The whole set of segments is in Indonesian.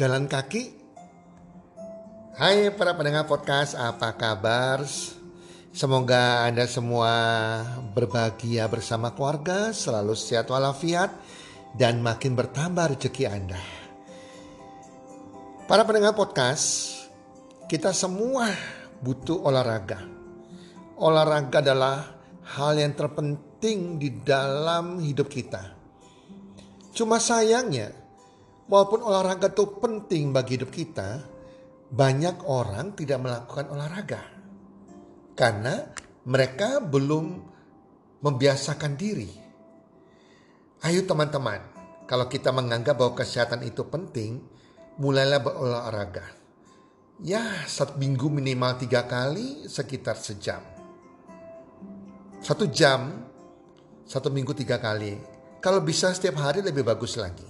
Jalan kaki. Hai para pendengar podcast, apa kabar? Semoga Anda semua berbahagia bersama keluarga, selalu sehat walafiat, dan makin bertambah rezeki Anda. Para pendengar podcast, kita semua butuh olahraga. Olahraga adalah hal yang terpenting di dalam hidup kita. Cuma sayangnya, Walaupun olahraga itu penting bagi hidup kita, banyak orang tidak melakukan olahraga karena mereka belum membiasakan diri. Ayo teman-teman, kalau kita menganggap bahwa kesehatan itu penting, mulailah berolahraga. Ya, satu minggu minimal tiga kali, sekitar sejam. Satu jam, satu minggu tiga kali. Kalau bisa setiap hari lebih bagus lagi.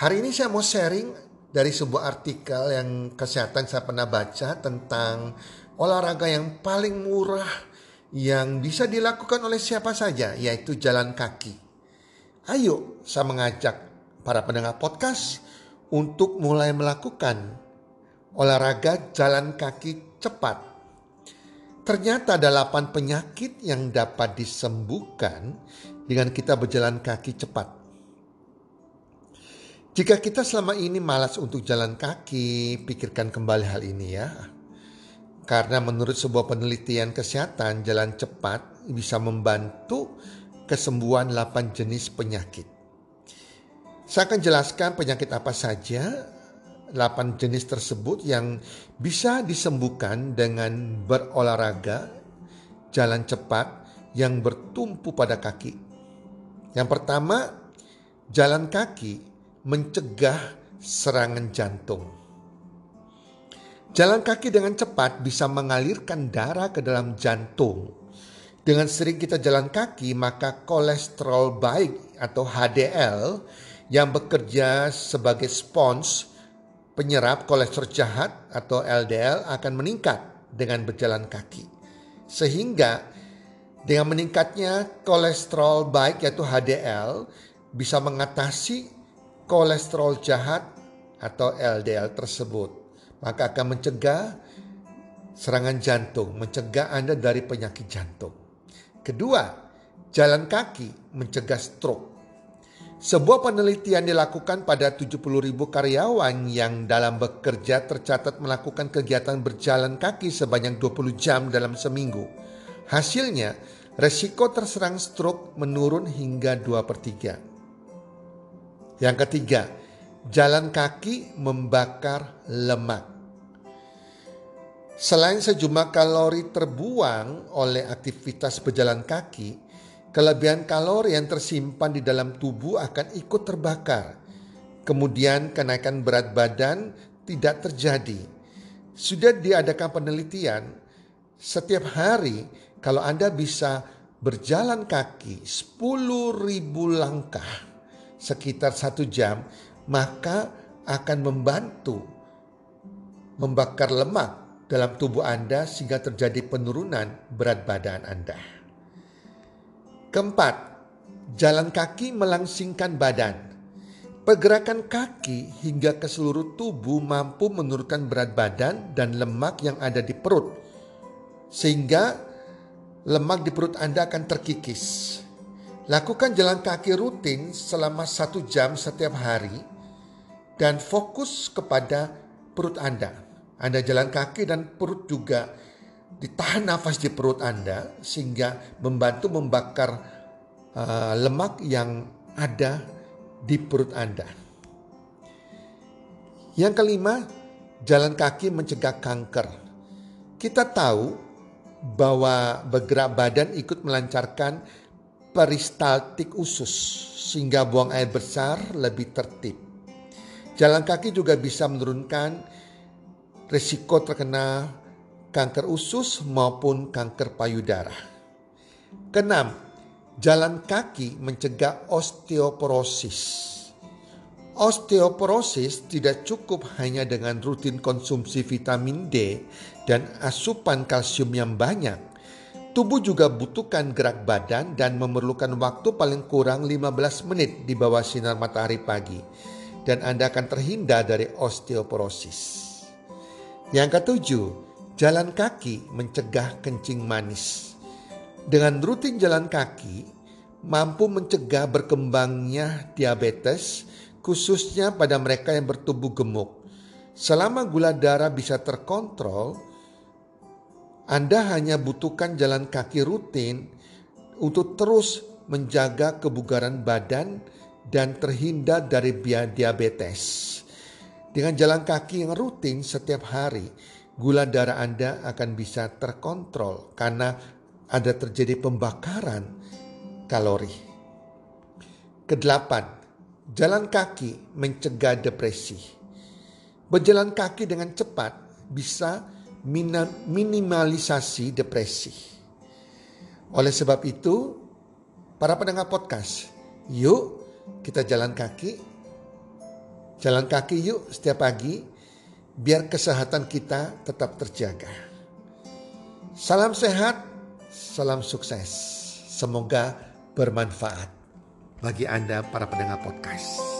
Hari ini saya mau sharing dari sebuah artikel yang kesehatan saya pernah baca tentang olahraga yang paling murah yang bisa dilakukan oleh siapa saja yaitu jalan kaki. Ayo saya mengajak para pendengar podcast untuk mulai melakukan olahraga jalan kaki cepat. Ternyata ada 8 penyakit yang dapat disembuhkan dengan kita berjalan kaki cepat. Jika kita selama ini malas untuk jalan kaki, pikirkan kembali hal ini ya. Karena menurut sebuah penelitian kesehatan, jalan cepat bisa membantu kesembuhan 8 jenis penyakit. Saya akan jelaskan penyakit apa saja 8 jenis tersebut yang bisa disembuhkan dengan berolahraga jalan cepat yang bertumpu pada kaki. Yang pertama, jalan kaki mencegah serangan jantung. Jalan kaki dengan cepat bisa mengalirkan darah ke dalam jantung. Dengan sering kita jalan kaki, maka kolesterol baik atau HDL yang bekerja sebagai spons penyerap kolesterol jahat atau LDL akan meningkat dengan berjalan kaki. Sehingga dengan meningkatnya kolesterol baik yaitu HDL bisa mengatasi kolesterol jahat atau LDL tersebut, maka akan mencegah serangan jantung, mencegah Anda dari penyakit jantung. Kedua, jalan kaki mencegah stroke. Sebuah penelitian dilakukan pada 70 ribu karyawan yang dalam bekerja tercatat melakukan kegiatan berjalan kaki sebanyak 20 jam dalam seminggu. Hasilnya, resiko terserang stroke menurun hingga 2 per 3. Yang ketiga, jalan kaki membakar lemak. Selain sejumlah kalori terbuang oleh aktivitas berjalan kaki, kelebihan kalori yang tersimpan di dalam tubuh akan ikut terbakar. Kemudian kenaikan berat badan tidak terjadi. Sudah diadakan penelitian, setiap hari kalau Anda bisa berjalan kaki 10.000 langkah sekitar satu jam, maka akan membantu membakar lemak dalam tubuh Anda sehingga terjadi penurunan berat badan Anda. Keempat, jalan kaki melangsingkan badan. Pergerakan kaki hingga ke seluruh tubuh mampu menurunkan berat badan dan lemak yang ada di perut, sehingga lemak di perut Anda akan terkikis. Lakukan jalan kaki rutin selama satu jam setiap hari dan fokus kepada perut Anda. Anda jalan kaki dan perut juga ditahan nafas di perut Anda sehingga membantu membakar uh, lemak yang ada di perut Anda. Yang kelima, jalan kaki mencegah kanker. Kita tahu bahwa bergerak badan ikut melancarkan peristaltik usus sehingga buang air besar lebih tertib. Jalan kaki juga bisa menurunkan risiko terkena kanker usus maupun kanker payudara. Keenam, Jalan kaki mencegah osteoporosis. Osteoporosis tidak cukup hanya dengan rutin konsumsi vitamin D dan asupan kalsium yang banyak. Tubuh juga butuhkan gerak badan dan memerlukan waktu paling kurang 15 menit di bawah sinar matahari pagi. Dan Anda akan terhindar dari osteoporosis. Yang ketujuh, jalan kaki mencegah kencing manis. Dengan rutin jalan kaki, mampu mencegah berkembangnya diabetes, khususnya pada mereka yang bertubuh gemuk. Selama gula darah bisa terkontrol, Anda hanya butuhkan jalan kaki rutin untuk terus menjaga kebugaran badan dan terhindar dari diabetes. Dengan jalan kaki yang rutin setiap hari, gula darah Anda akan bisa terkontrol karena ada terjadi pembakaran kalori. Kedelapan, jalan kaki mencegah depresi. Berjalan kaki dengan cepat bisa minimalisasi depresi. Oleh sebab itu, para pendengar podcast, yuk kita jalan kaki. Jalan kaki yuk setiap pagi biar kesehatan kita tetap terjaga. Salam sehat Salam sukses. Semoga bermanfaat bagi Anda para pendengar podcast.